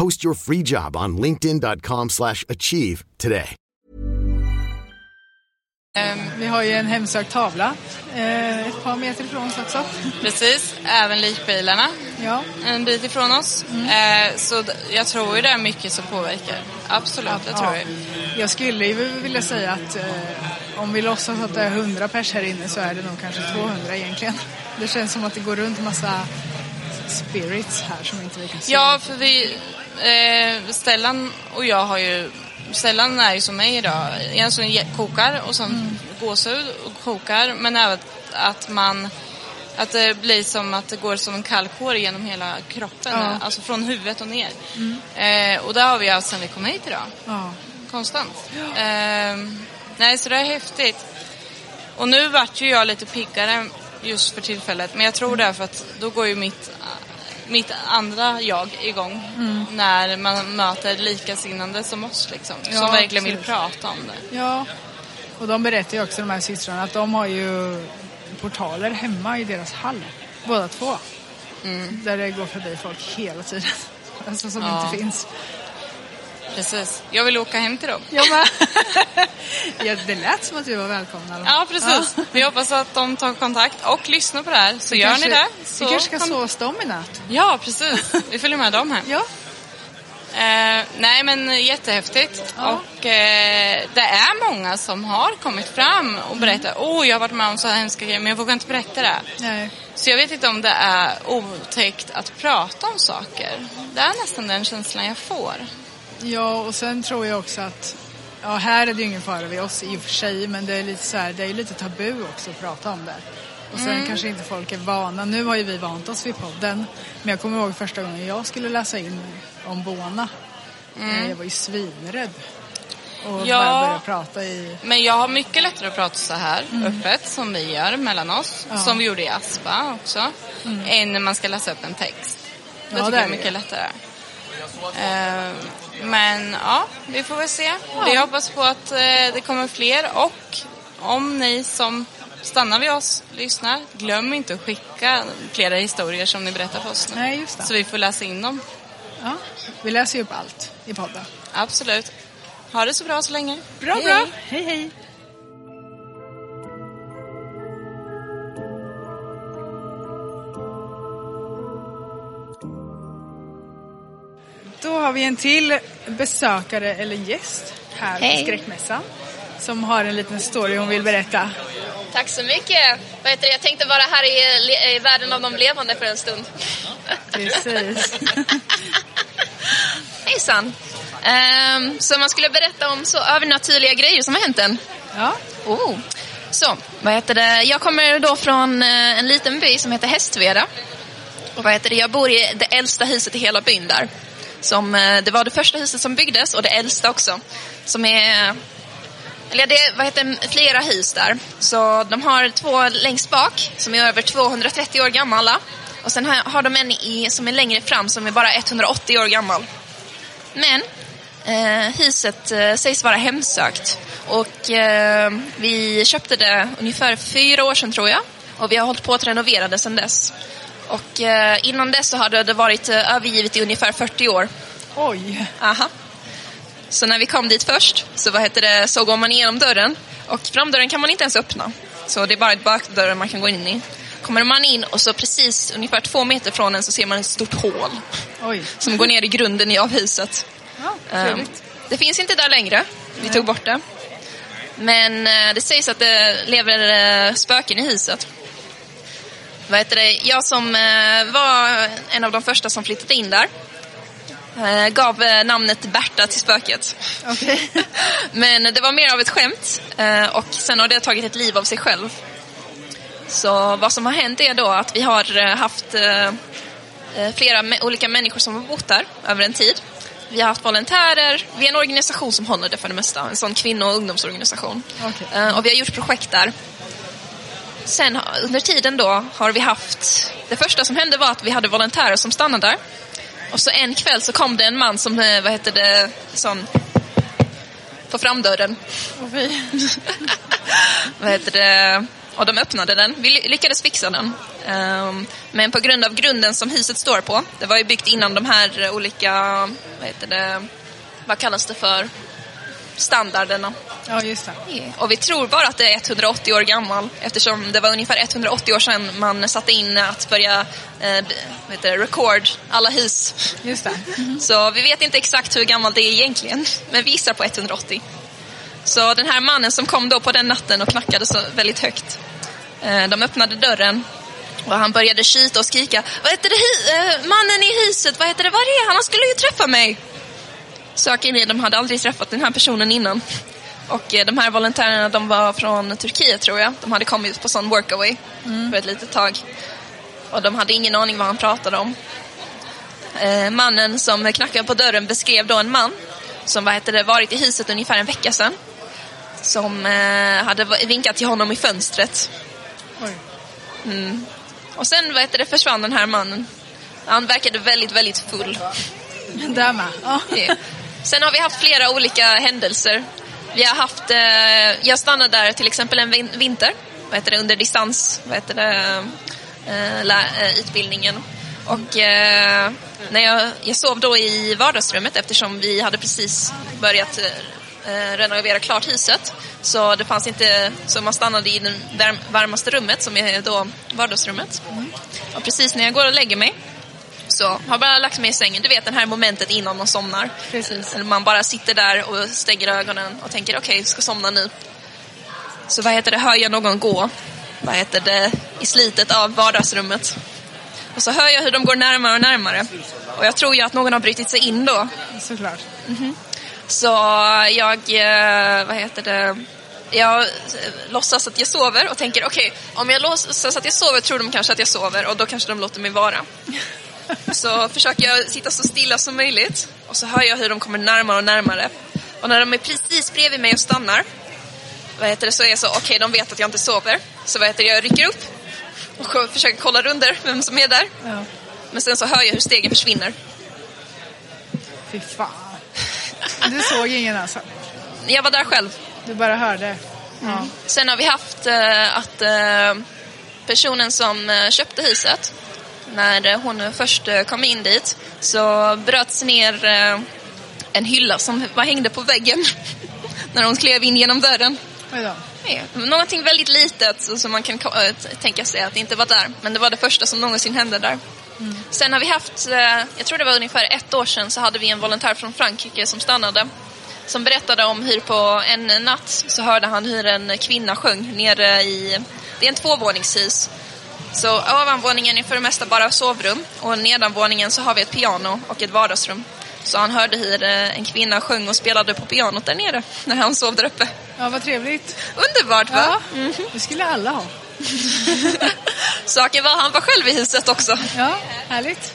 Post your free job on linkedin.com/achieve slash achieve today. Vi har ju en hemsökt tavla eh, ett par meter ifrån oss också. precis, även likbilarna Ja, en bit ifrån oss. Eh, så jag tror ju det är mycket som påverkar. Absolut, det tror jag. Jag skulle ju vilja säga att eh, om vi låtsas att det är 100 pers här inne så är det nog kanske 200 egentligen. Det känns som att det går runt massa spirits här som inte vi kan se. Ja, för vi... Eh, Stellan och jag har ju... Stellan är ju som mig idag. En som kokar och som Mm. gåshud och kokar. Men även att man... Att det blir som att det går som en kallkår genom hela kroppen. Ja. Mm. Alltså från huvudet och ner. Eh, och det har vi haft sedan vi kom hit idag. Ja. Konstant. Eh, nej, så det är häftigt. Och nu vart ju jag lite piggare just för tillfället. Men jag tror därför att då går ju mitt, mitt andra jag igång. Mm. När man möter likasinnande som oss liksom. Ja, som verkligen vill precis. prata om det. ja, och de berättar ju också de här systrarna att de har ju portaler hemma i deras hall. Båda två. Där det går förbi folk hela tiden. Alltså som Ja. inte finns. Precis. Jag vill åka hem till dem. Jag ja, det lät som att vi var välkomna. Ja, precis. Vi hoppas att de tar kontakt och lyssnar på det här. Så Vi gör kanske- ni det. Vi Så kanske ska kan- sova hos dem i natt. Ja, precis. Vi följer med dem hem. Ja. Eh, nej men jättehäftigt. Och eh, det är många som har kommit fram och berättat åh jag har varit med om så här hemska grejer men jag vågar inte berätta det. Nej. Så jag vet inte om det är otäckt att prata om saker. Det är nästan den känslan jag får. Ja, och sen tror jag också att Ja, här är det ju ingen fara vid oss i och för sig, men det är lite så här, det är ju lite tabu också att prata om det. Och sen Mm. kanske inte folk är vana. Nu har ju vi vant oss vid podden. Men jag kommer ihåg första gången jag skulle läsa in om Bona. Eh, Jag var ju svinrädd. Och Mm. Ja. bara börja prata i... Men jag har mycket lättare att prata så här öppet som vi gör mellan oss. Ja. Som vi gjorde i Aspa också. Än när man ska läsa upp en text. Det Ja, tycker det jag är är det. mycket lättare. Eh, men ja, vi får väl se. Vi hoppas på att eh, det kommer fler och om ni som stannar vid oss lyssnar, glöm inte att skicka flera historier som ni berättar för oss nu. Nej, just det. Så vi får läsa in dem. Ja, vi läser ju upp allt i podden. Absolut. Ha det så bra så länge. Bra, Hej, bra. hej. Hej, Då har vi en till besökare eller gäst här Hej. på Skräckmässan. Som har en liten story hon vill berätta. Tack så mycket. Vad heter det? Jag tänkte vara här i, i världen av de levande för en stund. Precis. Hejsan. Um, så man skulle berätta om så övernaturliga grejer som har hänt en. Ja. Oh. Så, vad heter det? Jag kommer då från eh, en liten by som heter Hästveda. Och vad heter det? Jag bor i det äldsta huset i hela byn där. Som, eh, det var det första huset som byggdes och det äldsta också. Som är eller det är vad heter, flera hus där. Så de har två längst bak som är över 230 år gamla. Och sen har, de en i, som är längre fram som är bara 180 år gammal. Men Eh, huset eh, sägs vara hemsökt och eh, vi köpte det ungefär fyra år sedan tror jag och vi har hållit på att renovera det sedan dess. Och eh, innan dess så hade det varit eh, övergivet i ungefär 40 år. Oj! Aha. Så när vi kom dit först så, vad heter det, så går man igenom dörren och framdörren kan man inte ens öppna. Så det är bara bakdörren man kan gå in i. Kommer man in och så precis ungefär två meter från en så ser man ett stort hål Oj. som går ner i grunden i- av huset. Ja, trevligt. det finns inte där längre. Vi tog bort det. Men eh, det sägs att det lever spöken i huset. Vad heter det? Jag som eh, var en av de första som flyttade in där eh, gav eh, namnet Berta till spöket. Okej. Men det var mer av ett skämt och sen har det tagit ett liv av sig själv. Så vad som har hänt är då att vi har haft flera olika människor som har bott där över en tid. Vi har haft volontärer, vi är en organisation som håller det för det mesta, en sån kvinno och ungdomsorganisation. Eh, Och vi har gjort projekt där. Sen under tiden då har vi haft, det första som hände var att vi hade volontärer som stannade där. Och så en kväll så kom det en man som, eh, vad heter det, sån, på framdörren. vad heter det? Och de öppnade den. Vi ly- lyckades fixa den. Ehm, men på grund av grunden som huset står på, det var ju byggt innan de här olika, vad heter det, vad kallas det för, standarderna. Ja, just det. Och vi tror bara att det är 180 år gammal eftersom det var ungefär 180 år sedan man satte in att börja eh, det, record alla hus. Just det. Så vi vet inte exakt hur gammalt det är egentligen, men vi gissar på 180. Så den här mannen som kom då på den natten och knackade så väldigt högt. Eh, de öppnade dörren och han började kyta och skrika. Vad heter det, eh, mannen i huset, vad heter det, var är han? Han skulle ju träffa mig. Saken är, de hade aldrig träffat den här personen innan. Och eh, de här volontärerna, de var från Turkiet tror jag. De hade kommit på sån workaway för ett litet tag. Och de hade ingen aning vad han pratade om. Eh, mannen som knackade på dörren beskrev då en man som vad heter det, varit i huset ungefär en vecka sedan. Som eh, hade vinkat till honom i fönstret. Mm. Och sen vad heter det, försvann den här mannen. Han verkade väldigt, väldigt full. Där med. Sen har vi haft flera olika händelser. Vi har haft, eh, jag stannade där till exempel en vin- vinter, vad heter det, under distans, vad heter det, eh, eh, utbildningen. Och eh, när jag, jag sov då i vardagsrummet eftersom vi hade precis börjat eh, renovera klart huset. Så det fanns inte, så man stannade i det varmaste rummet som är då vardagsrummet. Och precis när jag går och lägger mig så har bara lagt mig i sängen. Du vet det här momentet innan man somnar. Precis. Eller man bara sitter där och stänger ögonen och tänker okej, jag ska somna nu. Så vad heter det, hör jag någon gå, vad heter det, i slitet av vardagsrummet. Och så hör jag hur de går närmare och närmare. Och jag tror ju att någon har brutit sig in då. Såklart. Så jag, eh, vad heter det, jag eh, låtsas att jag sover och tänker okej, om jag låtsas att jag sover tror de kanske att jag sover och då kanske de låter mig vara. Så försöker jag sitta så stilla som möjligt och så hör jag hur de kommer närmare och närmare. Och när de är precis bredvid mig och stannar, vad heter det, så är jag så, okej de vet att jag inte sover. Så vad heter det, jag rycker upp och försöker kolla runder vem som är där. Ja. Men sen så hör jag hur stegen försvinner. Fy fan. Du såg ingen alltså? Jag var där själv. Du bara hörde? Ja. Sen har vi haft eh, att eh, personen som eh, köpte huset, när hon först eh, kom in dit, så bröts ner eh, en hylla som var hängde på väggen när hon klev in genom dörren. Ja, Någonting väldigt litet som man kan eh, tänka sig att det inte var där. Men det var det första som någonsin hände där. Sen har vi haft, jag tror det var ungefär ett år sedan, så hade vi en volontär från Frankrike som stannade. Som berättade om hur på en natt så hörde han hur en kvinna sjöng nere i, det är en tvåvåningshus. Så ovanvåningen är för det mesta bara sovrum och nedanvåningen så har vi ett piano och ett vardagsrum. Så han hörde hur eh, en kvinna sjöng och spelade på pianot där nere när han sov där uppe. Ja, vad trevligt. Underbart va? Ja, det skulle alla ha. Saken var han var själv i huset också. Ja, härligt.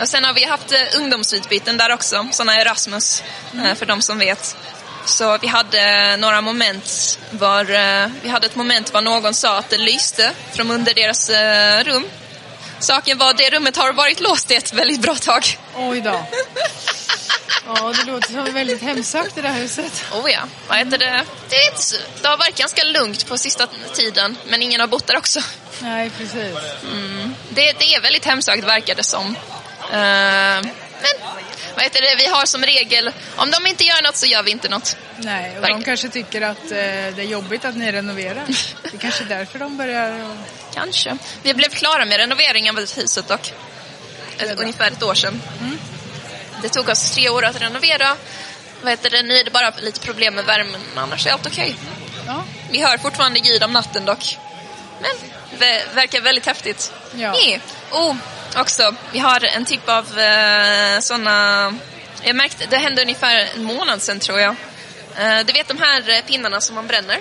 Och sen har vi haft eh, ungdomsutbyten där också, sådana Erasmus, eh, för de som vet. Så vi hade några moment var, eh, vi hade ett moment var någon sa att det lyste från under deras eh, rum. Saken var det rummet har varit låst i ett väldigt bra tag. Oj då. Ja, det låter som väldigt hemsökt det där huset. Oh ja, vad heter det? Det, är inte det har varit ganska lugnt på sista tiden, men ingen har bott där också. Nej, precis. Mm. Det, det är väldigt hemsökt verkar det som. Eh, men vad heter det? vi har som regel, om de inte gör något så gör vi inte något. Nej, och Verk- de kanske tycker att eh, det är jobbigt att ni renoverar. Det är kanske är därför de börjar... Och... Kanske. Vi blev klara med renoveringen av huset dock. Ett, ungefär ett år sedan. Det tog oss tre år att renovera. Vad heter det? Nu är det bara lite problem med värmen, men annars är allt okej. Ja. Vi hör fortfarande ljud om natten dock. Men det verkar väldigt häftigt. Ja. Nej. Oh, också, vi har en typ av eh, såna... Jag märkte, det hände ungefär en månad sedan tror jag. Eh, du vet de här eh, pinnarna som man bränner?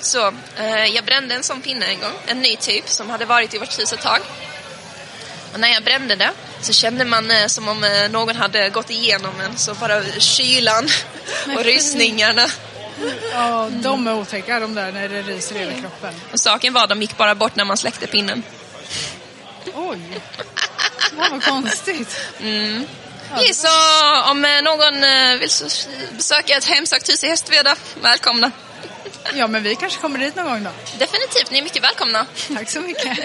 Så, eh, jag brände en sån pinne en gång, en ny typ som hade varit i vårt hus ett tag. Och när jag brände det så kände man eh, som om eh, någon hade gått igenom en, så bara kylan och rysningarna. ja, de är otäcka de där när det ryser i hela kroppen. Och saken var, de gick bara bort när man släckte pinnen. Oj, vad vad konstigt. Mm. Ja, så om eh, någon eh, vill besöka ett hemsökt hus i Hästveda, välkomna. Ja, men vi kanske kommer dit någon gång då. Definitivt, ni är mycket välkomna. Tack så mycket.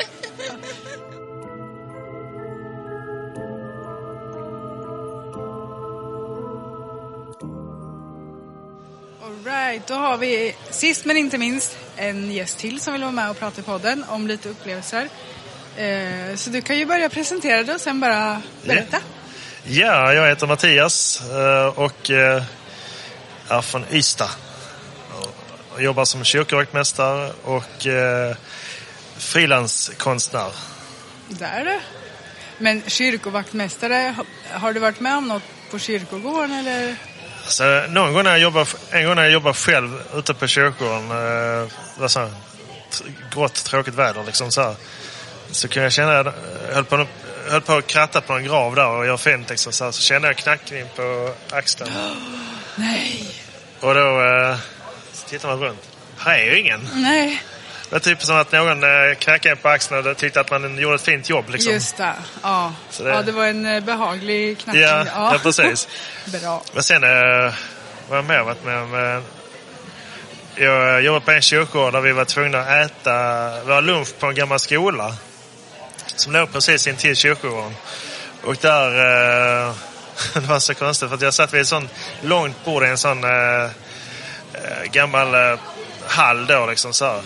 Alright, då har vi sist men inte minst en gäst till som vill vara med och prata i podden om lite upplevelser. Eh, så du kan ju börja presentera dig och sen bara berätta. Ja, jag heter Mattias eh, och eh, är från Ystad. Jag jobbar som kyrkovaktmästare och frilanskonstnär. Där du. Men kyrkovaktmästare, har- du varit med om något på kyrkogården eller? Så någon gång när jag jobbar, en gång när jag jobbar själv ute på kyrkogården, eh, vad så här, grått tråkigt väder liksom så här, så kunde jag känna, jag höll på, höll på att kratta på en grav där och göra fint liksom, så, här, så kände jag knackning på axeln. Nej. Och då eh, så tittar man runt. Här är ju ingen. Nej, Det var typ som att någon eh, knackade på axeln och tyckte att man gjorde ett fint jobb. Liksom. just det. Ja. Det- ja, det var en eh, behaglig knackning. Ja, ja, precis. Bra. Men sen eh, vad jag mer varit med om. Jag jobbade på en kyrkogård där vi var tvungna att äta vår lunch på en gammal skola. Som låg precis intill kyrkogården. Och där, eh, det var så konstigt för att jag satt vid ett sånt långt bord i en sån eh, eh, gammal eh, hall då liksom så här.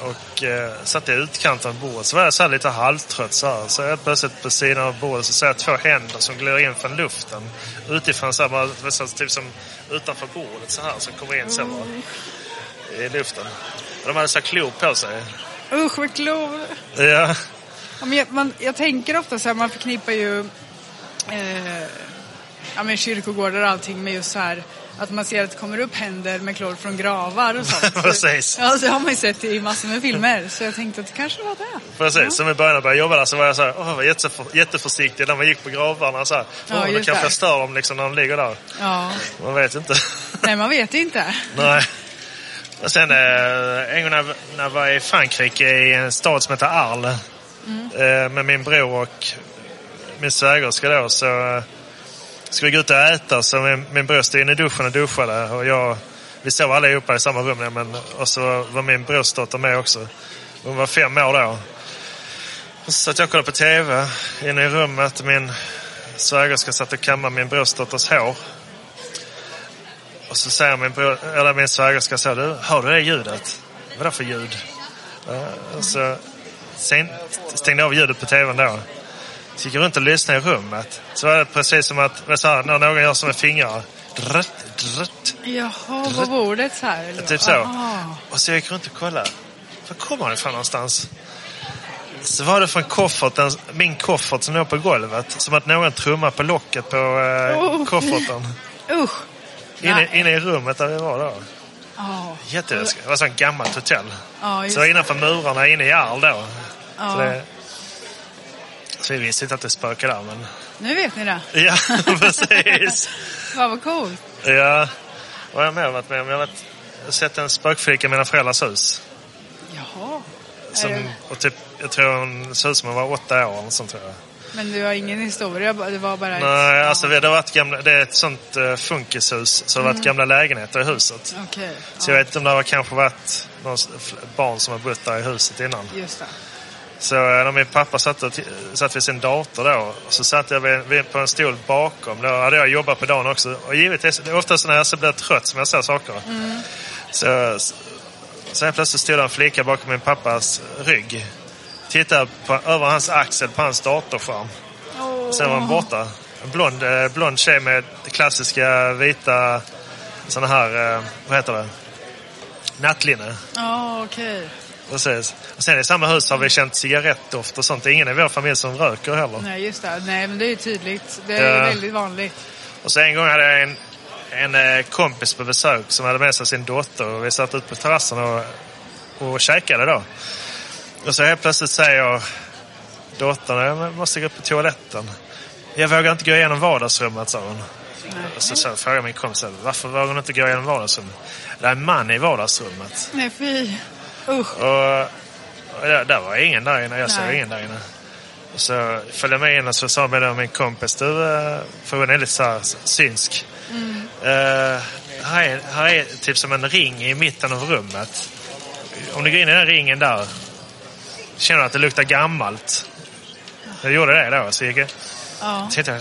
Och eh, satt i utkanten av bordet. Så var jag så här lite halvtrött så här. Så helt plötsligt på sidan av bordet så ser jag två händer som glider in från luften. Utifrån så här, bara, så här, typ som utanför bordet så här. Som kommer in så bara, i luften. Och de hade så här klor på sig. Usch vad klor. Ja, men jag, man, jag tänker ofta så här, man förknippar ju eh, ja, men kyrkogårdar och allting med just så här att man ser att det kommer upp händer med klor från gravar och sånt. Precis. Ja, det har man ju sett i massor med filmer. Så jag tänkte att det kanske var det. precis. Som i början när jag började jobba där så var jag så här, åh, var jätteför, jätteförsiktig när man gick på gravarna. Så här, Ja, åh, då kanske jag stör dem liksom när de ligger där. Ja, Man vet inte. nej man vet inte. Nej. Och sen eh, en gång när, när jag var i Frankrike i en stad som heter Arles Eh, mm. med min bror och min svägerska då så eh, Ska skulle vi gå ut och äta så min, min bror stod inne i duschen och duschade och jag, vi sov allihopa i samma rum men, och så var min brorsdotter med också. Hon var fem år då. Och så satt jag och kollade på TV inne i rummet. Min svägerska satt och kammade min brorsdotters hår. Och så säger min, bror, eller min svägerska så, du, hör du det ljudet? Vad är det för ljud? Eh, och så sen stängde av ljudet på tvn då. Så gick jag runt och lyssnade i rummet. Så var det precis som att vad sa, när någon gör som med fingrar. Drött, drött. Jaha, på bordet så här? Eller? Typ så. Aha. Och så gick jag runt och kollade. Var kommer han ifrån någonstans? Så var det från kofferten, min koffert som låg på golvet. Som att någon trummade på locket på eh, Oh. kofferten. Usch. Inne, inne i rummet där vi var då. Ja, Jätteläskigt. Det var ett sånt gammalt hotell. just Så innanför murarna inne i Arl då. Ja. Så, det, så vi visste inte att det spökade där men... Nu vet ni det. Ja, precis. Vad vad coolt. Ja, har jag mer varit med om? Jag har har sett en spökflicka i mina föräldrars hus. Jaha. Som, och typ, jag tror hon såg ut som hon var åtta år eller sånt tror jag. Men du har ingen historia, det var bara ett... Nej, alltså det, har varit gamla, det är ett sånt uh, funkishus, så det har varit gamla lägenheter i huset. Okej. Så jag vet inte om det har kanske varit någon barn som har bott där i huset innan. Just det. Så eh, när min pappa satt, och satt vid sin dator då, så satt jag vid, vid, på en stol bakom. Då hade jag jobbat på dagen också. Och givetvis, oftast när jag så blir trött som jag ser saker. Så, så helt plötsligt stod det en flicka bakom min pappas rygg. Tittade på, över hans axel på hans datorskärm. Sen var hon borta. En blond, eh, blond tjej med klassiska vita, såna här, eh, vad heter det? Nattlinne. Ja, okej. Precis. Och sen i samma hus har vi känt cigarettdoft och sånt. Ingen i vår familj som röker heller. Nej, just det. Nej, men det är ju tydligt. Det är Ja. väldigt vanligt. Och så en gång hade jag en, en eh, kompis på besök som hade med sig sin dotter och vi satt ute på terrassen och, och käkade då. Och så helt plötsligt säger dottern, jag måste gå på toaletten. Jag vågar inte gå igenom vardagsrummet, sa hon. Och så, så frågade min kompis, varför vågar hon inte gå igenom vardagsrummet? Det är en man i vardagsrummet. Nej, fy. Usch. Och, och där, där var ingen där inne. Jag såg Nej. ingen där inne. Och så följde jag med in och så sa då min kompis, du, eh, för hon är lite så här synsk. Eh, här, är, här är typ som en ring i mitten av rummet. Om du går in i den ringen där, känner du att det luktar gammalt. Jag gjorde det då, så gick jag, Ja. tänkte,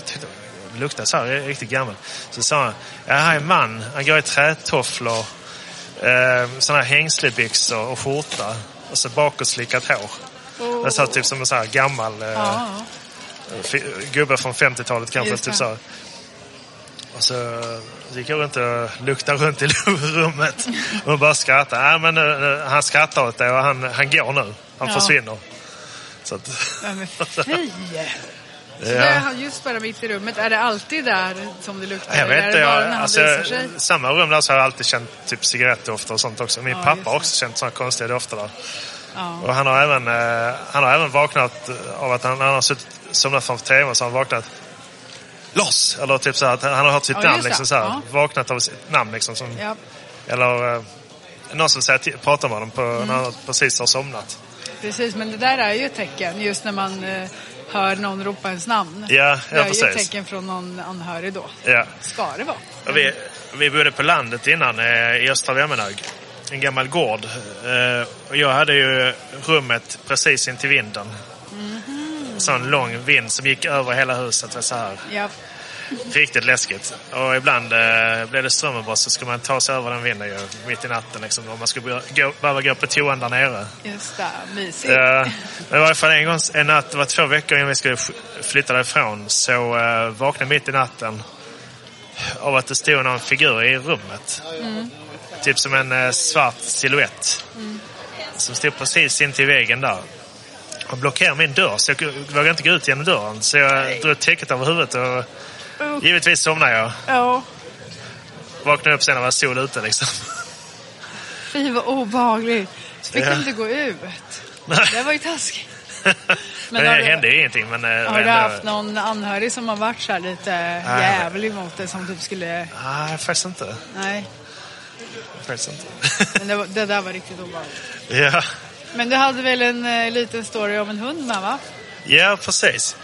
det luktar så här riktigt gammalt. Så sa han, ja, här är en man, han går i trätofflor, eh, såna här hängslebyxor och skjorta och så bakåtslickat hår. Det sa typ som en så här gammal eh, fi- gubbe från 50-talet kanske. Just Typ så. Och så gick jag runt och luktade runt i rummet och bara skrattade. Ja, men, nu- han skrattar åt det och han, han går nu. Han Ja. försvinner. Så att, Ja, men fy. Så Ja. det är han just bara mitt i rummet. Är det alltid där som det luktar? Jag vet inte, jag, alltså, samma rum där så har jag alltid känt typ cigarettdofter och sånt också. Min Ja, pappa har också känt sådana konstiga dofter där. Ja. Och han har även, eh, han har även vaknat av att han, han har suttit, somnat framför tvn så har han vaknat loss! Eller typ så att han har hört sitt Ja, namn liksom så här. Vaknat av sitt namn liksom. Som. Eller eh, någon som säger, pratar med honom på, Mm. när han precis har somnat. Precis, men det där är ju ett tecken. Just när man eh, hör någon ropa ens namn. Ja, det ja är ju ett precis. tecken från någon anhörig då. Ja. Ska det vara. Och vi, vi bodde på landet innan eh, i Östra Vemmenhög. En gammal gård. Eh, och jag hade ju rummet precis intill vinden. En sån lång vind som gick över hela huset. Så här. Ja. Riktigt läskigt. Och ibland eh, blev det strömavbrott så skulle man ta sig över den vinden ju, mitt i natten. Liksom, om man skulle gå, behöva gå på toan där nere. Just det, mysigt. Ja, men i varje fall en gång, en natt, det var två veckor innan vi skulle flytta därifrån, så uh, vaknade jag mitt i natten av att det stod någon figur i rummet. Typ som en eh, svart silhuett. Som stod precis intill väggen där. Och blockerade min dörr, så jag vågade inte gå ut genom dörren. Så jag drog täcket över huvudet och givetvis somnade jag. Ja. Vaknade upp sen när det var sol ute liksom. Fy vad obehagligt. Så fick Ja. du inte gå ut. Nej. Det var ju taskigt. Men det hände ju ingenting. Men, eh, Har du haft någon anhörig som har varit så här lite jävlig mot dig som typ skulle... Nej, faktiskt inte. Nej, Faktiskt inte. men det, var, det där var riktigt obehagligt. ja. Men du hade väl en eh, liten story om en hund med va? Ja, precis.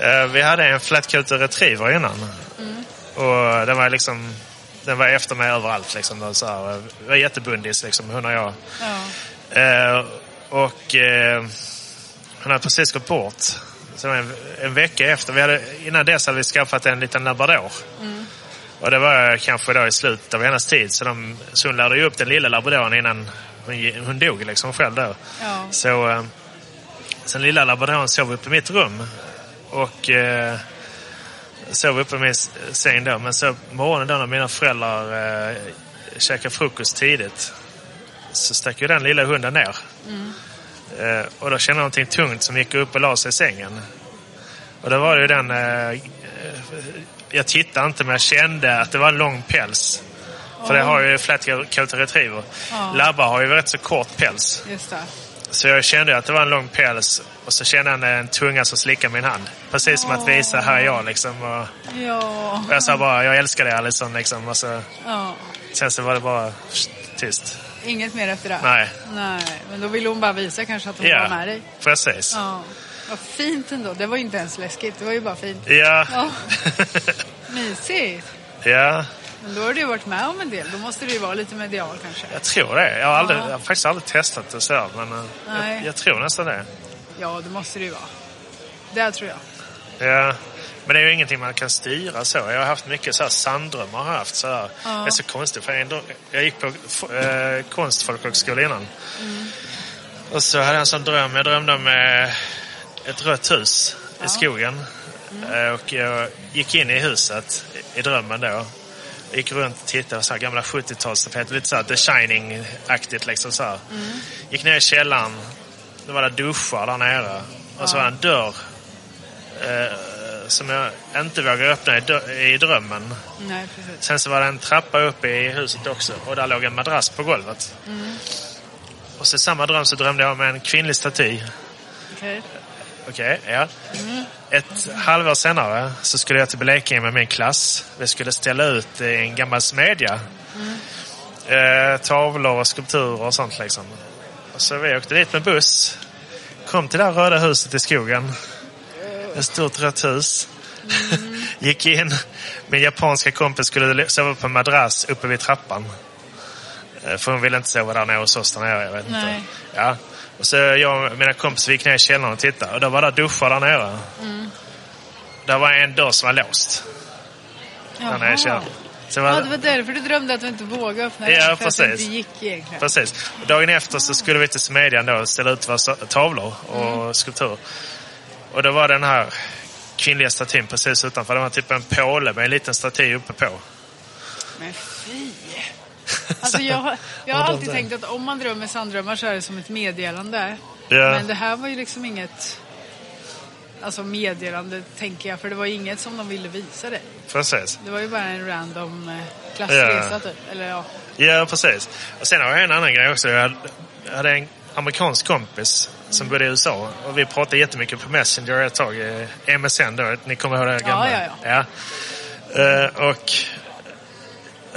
Eh, vi hade en flatcoated retriever innan. Och den var liksom... Den var efter mig överallt. Liksom, så här, eh, var jättebundis, liksom, hon och jag. Ja. Eh, och hon hade precis gått bort. Så en, en vecka efter. Vi hade, innan dess hade vi skaffat en liten labrador. Och det var kanske då i slutet av hennes tid. Så, de, så hon lärde ju upp den lilla labradoren innan hon, hon dog liksom själv då. Ja. Så eh, sen lilla labradoren sov uppe i mitt rum. Och eh, sov uppe i min säng då. Men så morgonen då när mina föräldrar eh, käkade frukost tidigt så stack ju den lilla hunden ner. Eh, och då kände jag någonting tungt som gick upp och la sig i sängen. Och då var det ju den... Eh, jag tittade inte men jag kände att det var en lång päls. För det har ju flat-coated retriever. Ja. Labbar har ju rätt så kort päls. Så jag kände att det var en lång päls och så kände jag en tunga som slickade min hand. Precis som att visa, här är jag liksom. Och, Ja. och jag sa bara, jag älskar dig Alison liksom. Och så, ja. sen så var det bara tyst. Inget mer efter det? Nej. Nej, men då ville hon bara visa kanske att hon var Ja, med dig. precis. Ja. Vad fint ändå. Det var ju inte ens läskigt. Det var ju bara fint. Ja. Ja. Mysigt. ja, Men då har du ju varit med om en del. Då måste du ju vara lite medial kanske. jag tror det. Jag har, aldrig, Ja. jag har faktiskt aldrig testat det så men eh, Nej. jag, jag tror nästan det. Ja, det måste det ju vara. Det tror jag. Ja. Men det är ju ingenting man kan styra så. Jag har haft mycket så här sanddrömmar. Har haft så här. Ja. Det är så konstigt. För jag, jag gick på äh, konstfolkhögskola innan. Mm. Och så hade jag en sån dröm. Jag drömde om eh, ett rött hus i skogen. Mm. Eh, och jag gick in i huset i, drömmen då. Gick runt och tittade på så här gamla 70-talstapeter. Lite så här The Shining-aktigt liksom så. Mm. Gick ner i källaren. Då var det duschar där nere. Och så var det en dörr eh, som jag inte vågade öppna i, dö- i drömmen. Nej. Sen så var det en trappa uppe i huset också och där låg en madrass på golvet. Mm. Och så samma dröm så drömde jag om en kvinnlig staty. Okej. Okej, ja. Mm. Ett halvår senare så skulle jag till Blekinge med min klass. Vi skulle ställa ut i en gammal smedja. Mm. Eh, tavlor och skulpturer och sånt liksom. Så vi åkte dit med buss. Kom till det här röda huset i skogen. Ett stort rött hus. Gick in. Min japanska kompis skulle sova på en madrass uppe vid trappan. Eh, För hon ville inte sova där nere hos oss där nere. Jag vet inte. Ja. Och så jag och mina kompisar gick ner i källaren och tittade. Och då var det duschar där nere. Mm. Där var en dörr som var låst. Där nere i källaren. Så var Ja, det var därför du drömde att du inte vågade öppna Ja, för att det precis. inte gick egentligen. Precis. Och dagen efter så skulle vi till smedjan då och ställa ut våra tavlor och Mm. skulpturer. Och då var den här kvinnliga statyn precis utanför. Det var typ en påle med en liten staty uppe på. Men fy! Alltså jag, har- jag har alltid tänkt att om man drömmer sanddrömmar så är det som ett meddelande. Ja. Men det här var ju liksom inget alltså meddelande, tänker jag. För det var inget som de ville visa dig. Precis. Det var ju bara en random eh, klassresa Ja. typ. Eller ja. Ja, precis. Och sen har jag en annan grej också. Jag hade- en amerikansk kompis som bodde i USA och vi pratade jättemycket på Messenger ett tag. eh, MSN då, ni kommer ihåg det gamla? ja, ja. Eh, och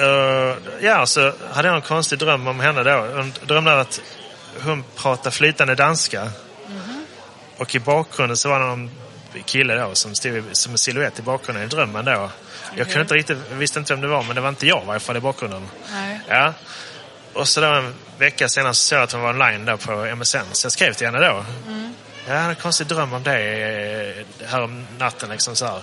eh, ja, så hade jag en konstig dröm om henne då. Hon drömde att hon pratade flytande danska. Och i bakgrunden så var det någon kille då som stod som en silhuett i bakgrunden i drömmen då. Jag kunde inte riktigt, visste inte vem det var men det var inte jag i varje fall i bakgrunden. Nej. Ja. Och så då en vecka senare så såg jag att hon var online då på MSN. Så jag skrev till henne då. Mm. Jag hade en konstig dröm om dig eh, här om natten liksom så här.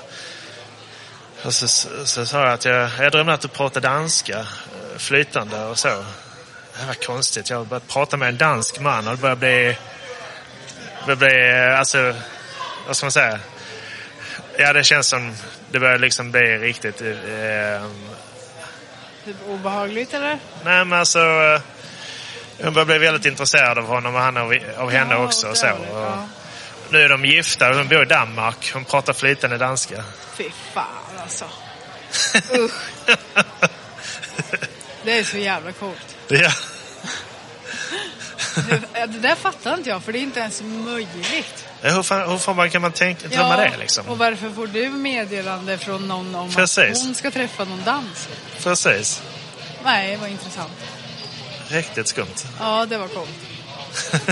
Och så, så, så sa jag att jag, jag drömde att du pratade danska, eh, flytande och så. Det var konstigt. Jag började prata med en dansk man och det började bli... Det eh, alltså, vad ska man säga? Ja, det känns som det börjar liksom bli riktigt... Eh, Typ obehagligt eller? Nej, men alltså... eh, Hon börjar bli väldigt intresserad av honom och han av, av henne Ja, också. Och så. Och ja. Nu är de gifta. Hon bor i Danmark. Hon pratar flytande danska. Fy fan alltså. Usch. Det är så jävla coolt. Ja. Det, det där fattar inte jag, för det är inte ens möjligt. Hur fan, hur fan kan man tänka, drömma det liksom? och varför får du meddelande från någon om Precis. att hon ska träffa någon dans? Precis. Nej, vad intressant. Riktigt skumt. Ja, det var coolt.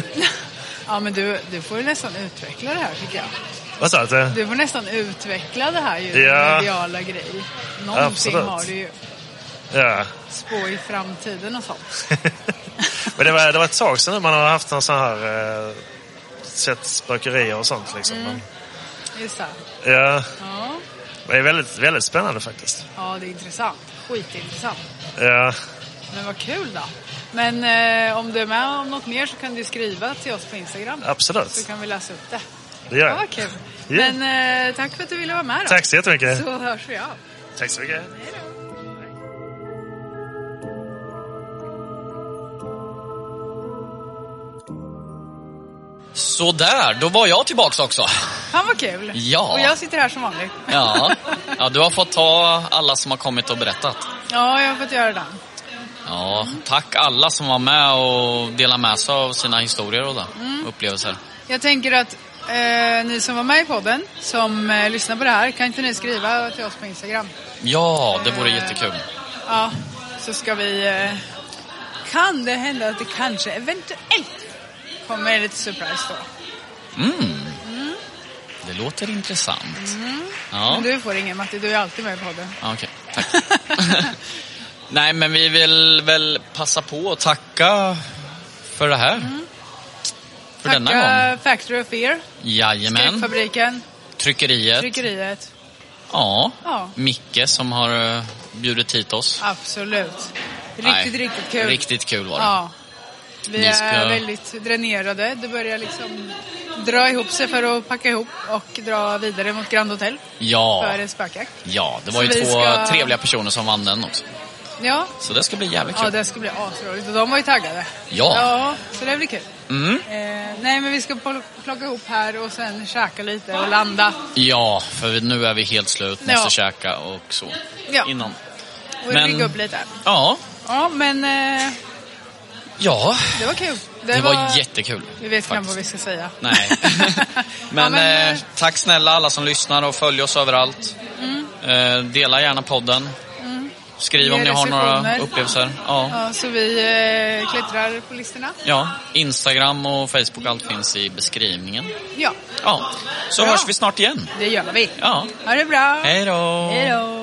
ja, men du, du får ju nästan utveckla det här tycker jag. Vad sa du? Du får nästan utveckla det här ju, Ja. mediala grej. Någonting Absolut. har du ju. Ja. Spå i framtiden och sånt. Men det var, det var ett tag sedan man har haft någon sån här... Eh, sett spökerier och sånt liksom. Mm. Just det. Ja. Ja. Det är väldigt, väldigt spännande faktiskt. ja, det är intressant. Skitintressant. Ja. Men vad kul då. Men eh, om du är med om något mer så kan du skriva till oss på Instagram. Absolut. Så kan vi läsa upp det. Det gör Ja, jag. vad kul. Ja. Men eh, tack för att du ville vara med då. Tack så jättemycket. Så hörs vi av. Tack så mycket. Så där, då var jag tillbaks också. Fan vad kul. Ja. Och jag sitter här som vanligt. Ja. ja, du har fått ta alla som har kommit och berättat. Ja, jag har fått göra det. Ja, tack alla som var med och delade med sig av sina historier och det, upplevelser. Jag tänker att eh, ni som var med i podden, som eh, lyssnar på det här, kan inte ni skriva till oss på Instagram? Ja, det vore jättekul. Ja, så ska vi... Eh, kan det hända att det kanske eventuellt kommer en lite surprise då? Mm. Det låter intressant. Mm. Ja. Men du får ingen Matti, du är alltid med i podden. Okej, tack. Nej, men vi vill väl passa på att tacka för det här. För denna gång. Mm. Tacka Factory of Fear, Jajamän. Skräckfabriken, Tryckeriet. Tryckeriet. Ja. Ja. Micke som har eh, bjudit hit oss. Absolut. Riktigt, Nej, riktigt kul. Riktigt kul var det. Ja. Vi ska- är väldigt dränerade. Det börjar liksom dra ihop sig för att packa ihop och dra vidare mot Grand Hotel Ja. för en spökjakt. Ja, det var ju två ska- trevliga personer som vann den också. Ja. Så det ska bli jävligt Ja, kul. det ska bli asroligt. Och de var ju taggade. Ja. Ja, så det blir kul. Mm. Eh, nej, men vi ska pl- plocka ihop här och sen käka lite och landa. Ja, för nu är vi helt slut. Måste Ja. käka och så. Ja. Innan. Och Men- rigga upp lite. Ja. Ja, men eh, Ja, det var kul. det, var, jättekul. Vi vet knappt vad vi ska säga. Nej. men Ja, men, eh, tack snälla alla som lyssnar och följer oss överallt. Mm. Eh, dela gärna podden. Skriv om ni har några upplevelser. Ja. Ja, så vi eh, klättrar på listorna. ja, Instagram och Facebook, allt finns i beskrivningen. Ja, Ja, så Bra. hörs vi snart igen. det gör vi. Ja, Ha det bra. hej då! Hej då.